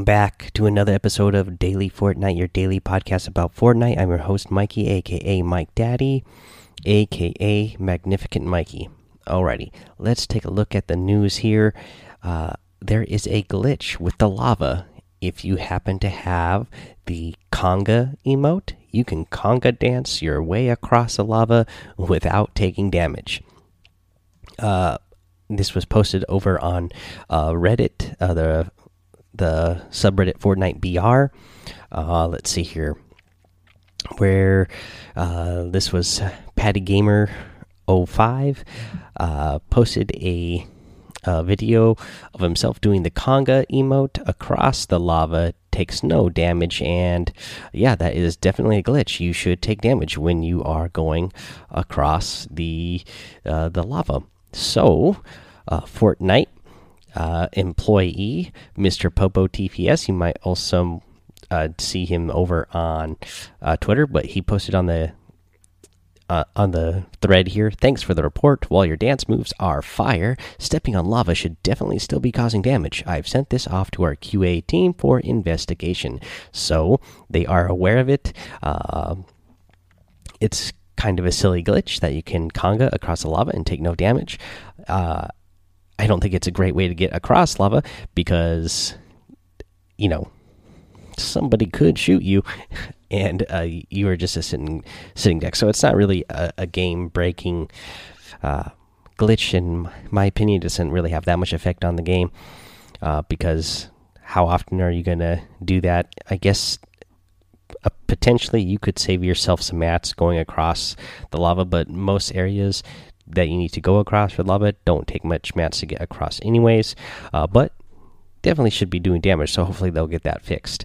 Welcome back to another episode of Daily Fortnite, your daily podcast about Fortnite. I'm your host, Mikey, aka Mike Daddy, aka Magnificent Mikey. Alrighty, let's take a look at the news here. Uh, there is a glitch with the lava. If you happen to have the conga emote, you can conga dance your way across the lava without taking damage. Uh, this was posted over on uh, Reddit, uh, the the subreddit Fortnite BR. Uh, let's see here, where uh, this was Patty Gamer 05 uh, posted a, a video of himself doing the conga emote across the lava. Takes no damage, and yeah, that is definitely a glitch. You should take damage when you are going across the uh, the lava. So, uh, Fortnite uh, employee, Mr. Popo TPS. You might also uh, see him over on uh, Twitter, but he posted on the uh, on the thread here. Thanks for the report. While your dance moves are fire, stepping on lava should definitely still be causing damage. I've sent this off to our QA team for investigation, so they are aware of it. Uh, it's kind of a silly glitch that you can conga across the lava and take no damage. Uh, I don't think it's a great way to get across lava because, you know, somebody could shoot you, and uh, you are just a sitting sitting deck. So it's not really a, a game breaking uh, glitch. In my opinion, doesn't really have that much effect on the game uh, because how often are you going to do that? I guess uh, potentially you could save yourself some mats going across the lava, but most areas that you need to go across for lava don't take much mats to get across, anyways. Uh, but definitely should be doing damage, so hopefully they'll get that fixed.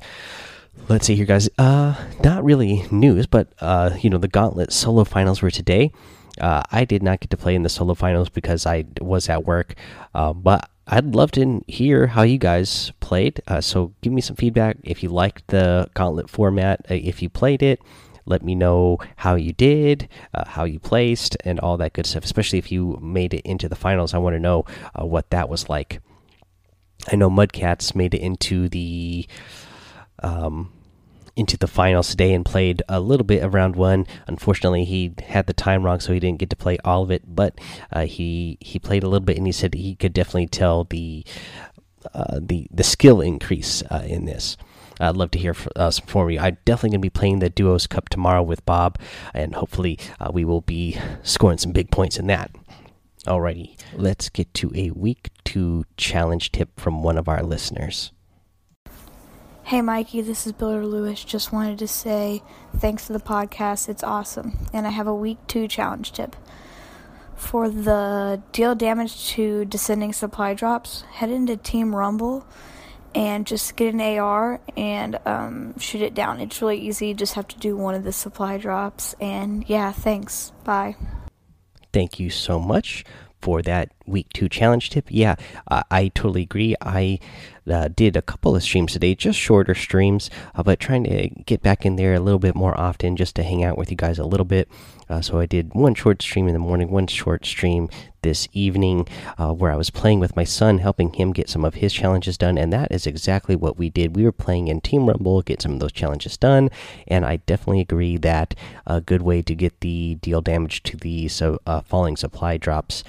Let's see here, guys. Uh, not really news, but uh, you know, the Gauntlet solo finals were today. Uh, I did not get to play in the solo finals because I was at work, uh, but I'd love to hear how you guys played. Uh, so give me some feedback if you liked the Gauntlet format, uh, if you played it. Let me know how you did, uh, how you placed, and all that good stuff. Especially if you made it into the finals, I want to know uh, what that was like. I know Mudcats made it into the um, into the finals today and played a little bit of round one. Unfortunately, he had the time wrong, so he didn't get to play all of it. But uh, he he played a little bit, and he said he could definitely tell the uh, the the skill increase uh, in this. I'd love to hear uh, from you. I'm definitely going to be playing the Duos Cup tomorrow with Bob, and hopefully, uh, we will be scoring some big points in that. Alrighty, let's get to a week two challenge tip from one of our listeners. Hey Mikey, this is Builder Lewis. Just wanted to say thanks for the podcast. It's awesome. And I have a week two challenge tip. For the deal damage to descending supply drops, head into Team Rumble and just get an AR and um, shoot it down. It's really easy. You just have to do one of the supply drops. And yeah, thanks. Bye. Thank you so much for that week two challenge tip. Yeah, uh, I totally agree. I uh, did a couple of streams today, just shorter streams, uh, but trying to get back in there a little bit more often just to hang out with you guys a little bit. Uh, so I did one short stream in the morning, one short stream this evening uh, where I was playing with my son, helping him get some of his challenges done. And that is exactly what we did. We were playing in Team Rumble, get some of those challenges done. And I definitely agree that a good way to get the deal damage to the so, uh, falling supply drops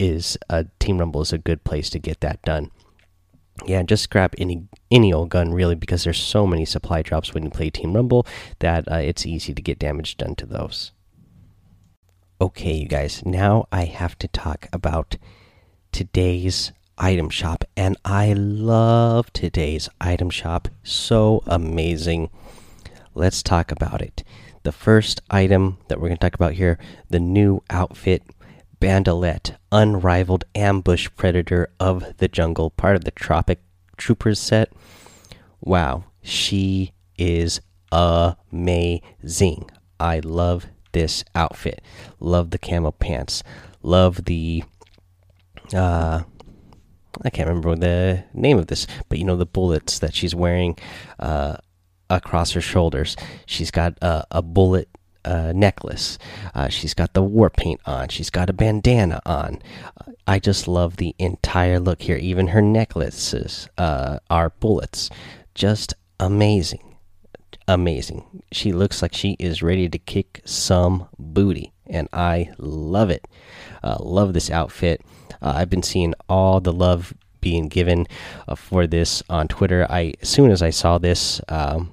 is uh, Team Rumble is a good place to get that done. Yeah, just grab any any old gun really because there's so many supply drops when you play Team Rumble that uh, it's easy to get damage done to those. Okay, you guys, now I have to talk about today's item shop, and I love today's item shop. So amazing. Let's talk about it. The first item that we're going to talk about here the new outfit Bandolette, unrivaled ambush predator of the jungle, part of the Tropic Troopers set. Wow, she is amazing. I love this outfit. Love the camo pants. Love the uh I can't remember the name of this, but you know the bullets that she's wearing uh across her shoulders. She's got a, a bullet uh, necklace. Uh, she's got the war paint on. She's got a bandana on. I just love the entire look here. Even her necklaces uh, are bullets. Just amazing. Amazing. She looks like she is ready to kick some booty, and I love it. Uh, love this outfit. Uh, I've been seeing all the love being given uh, for this on Twitter. I as soon as I saw this, um,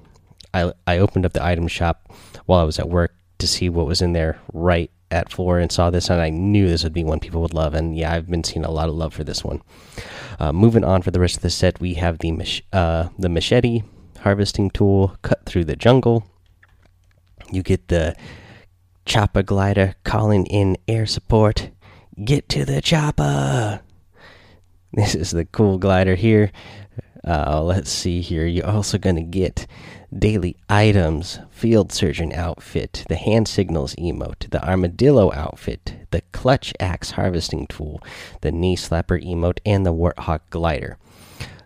I I opened up the item shop while I was at work to see what was in there right at floor and saw this and I knew this would be one people would love and yeah I've been seeing a lot of love for this one. Uh, moving on for the rest of the set, we have the mach uh, the machete harvesting tool, cut through the jungle. You get the chopper glider calling in air support. Get to the chopper. This is the cool glider here. Uh, let's see here. You're also going to get daily items, field surgeon outfit, the hand signals emote, the armadillo outfit, the clutch axe harvesting tool, the knee slapper emote, and the warthog glider.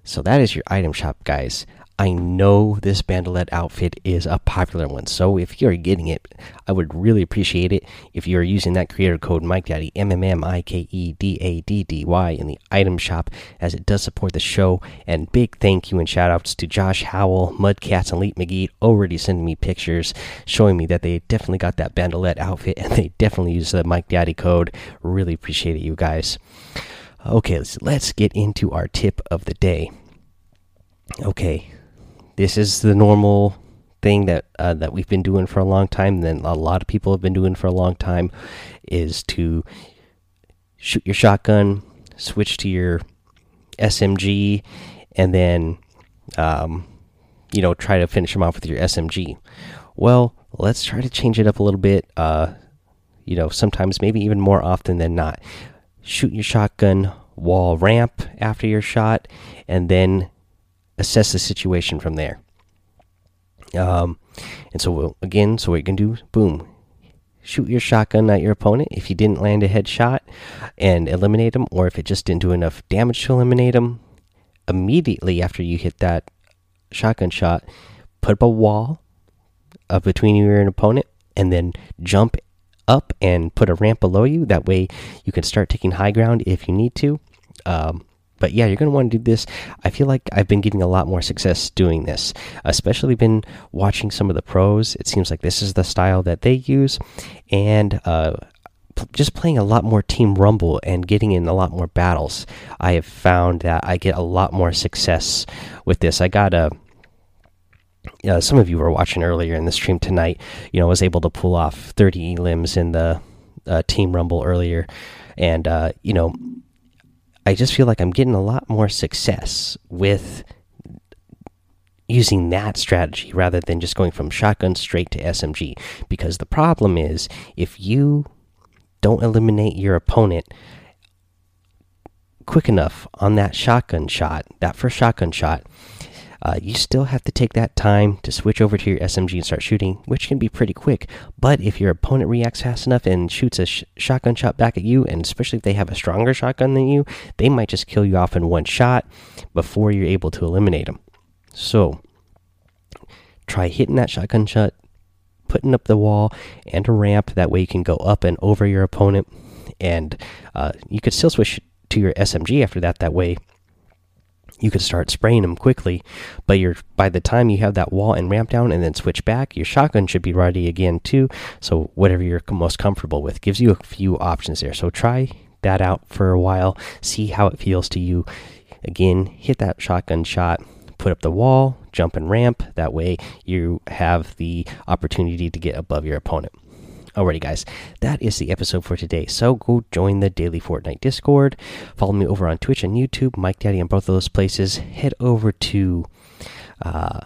So that is your item shop, guys. I know this bandolette outfit is a popular one, so if you're getting it, I would really appreciate it if you are using that creator code MikeDaddy M M M I K E D A D D Y in the item shop, as it does support the show. And big thank you and shout outs to Josh Howell, Mudcats, and Leap McGee already sending me pictures showing me that they definitely got that bandolette outfit and they definitely use the Mike Daddy code. Really appreciate it, you guys. Okay, let's, let's get into our tip of the day. Okay, this is the normal thing that uh, that we've been doing for a long time. Then a lot of people have been doing for a long time is to shoot your shotgun, switch to your SMG, and then um, you know try to finish them off with your SMG. Well, let's try to change it up a little bit. Uh, you know, sometimes maybe even more often than not. Shoot your shotgun, wall ramp after your shot, and then assess the situation from there. Um, and so we'll, again, so what you can do, boom, shoot your shotgun at your opponent if he didn't land a headshot and eliminate him, or if it just didn't do enough damage to eliminate him. Immediately after you hit that shotgun shot, put up a wall up between you and your opponent, and then jump up and put a ramp below you. That way, you can start taking high ground if you need to. Um, but yeah, you're going to want to do this. I feel like I've been getting a lot more success doing this, especially been watching some of the pros. It seems like this is the style that they use, and uh, just playing a lot more Team Rumble and getting in a lot more battles. I have found that I get a lot more success with this. I got a. Uh, some of you were watching earlier in the stream tonight. You know, was able to pull off 30 elims in the uh, Team Rumble earlier, and uh, you know, I just feel like I'm getting a lot more success with using that strategy rather than just going from shotgun straight to SMG. Because the problem is, if you don't eliminate your opponent quick enough on that shotgun shot, that first shotgun shot, uh, you still have to take that time to switch over to your SMG and start shooting, which can be pretty quick. But if your opponent reacts fast enough and shoots a sh shotgun shot back at you, and especially if they have a stronger shotgun than you, they might just kill you off in one shot before you're able to eliminate them. So try hitting that shotgun shot, putting up the wall and a ramp. That way you can go up and over your opponent, and uh, you could still switch to your SMG after that. That way you could start spraying them quickly. But you're by the time you have that wall and ramp down and then switch back, your shotgun should be ready again too. So whatever you're most comfortable with gives you a few options there. So try that out for a while, see how it feels to you. Again, hit that shotgun shot, put up the wall, jump and ramp. That way you have the opportunity to get above your opponent. Alrighty, guys, that is the episode for today. So go join the Daily Fortnite Discord. Follow me over on Twitch and YouTube, Mike Daddy on both of those places. Head over to uh,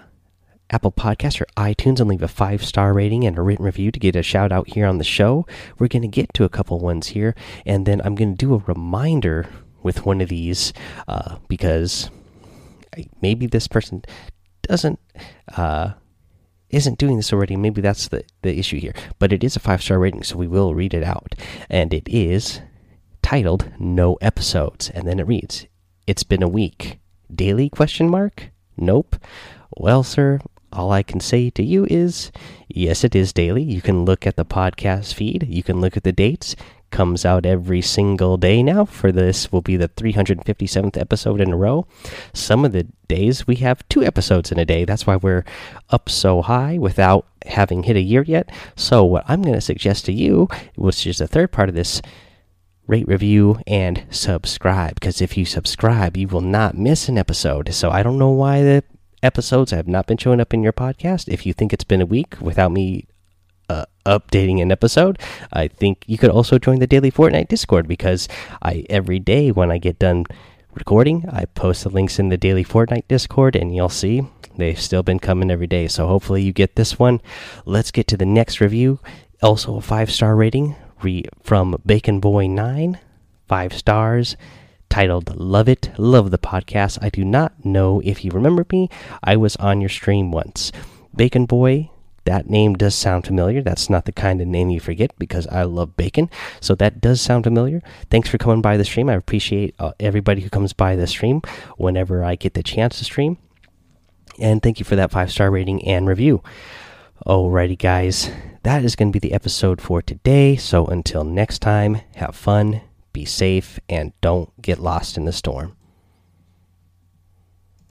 Apple Podcasts or iTunes and leave a five star rating and a written review to get a shout out here on the show. We're going to get to a couple ones here, and then I'm going to do a reminder with one of these uh, because maybe this person doesn't. Uh, isn't doing this already, maybe that's the, the issue here. But it is a five star rating, so we will read it out. And it is titled No Episodes. And then it reads, It's been a week. Daily question mark? Nope. Well, sir, all I can say to you is yes, it is daily. You can look at the podcast feed, you can look at the dates, comes out every single day now. For this, will be the 357th episode in a row. Some of the days we have two episodes in a day. That's why we're up so high without having hit a year yet. So, what I'm going to suggest to you, which is the third part of this rate, review, and subscribe. Because if you subscribe, you will not miss an episode. So I don't know why the episodes have not been showing up in your podcast. If you think it's been a week without me uh, updating an episode, I think you could also join the daily Fortnite Discord because I every day when I get done recording, I post the links in the daily Fortnite Discord, and you'll see they've still been coming every day. So hopefully you get this one. Let's get to the next review. Also a five star rating from Bacon Boy Nine, five stars. Titled Love It, Love the Podcast. I do not know if you remember me. I was on your stream once. Bacon Boy that name does sound familiar. That's not the kind of name you forget because I love bacon. So that does sound familiar. Thanks for coming by the stream. I appreciate uh, everybody who comes by the stream whenever I get the chance to stream. And thank you for that five star rating and review. Alrighty, guys. That is going to be the episode for today. So until next time, have fun, be safe, and don't get lost in the storm.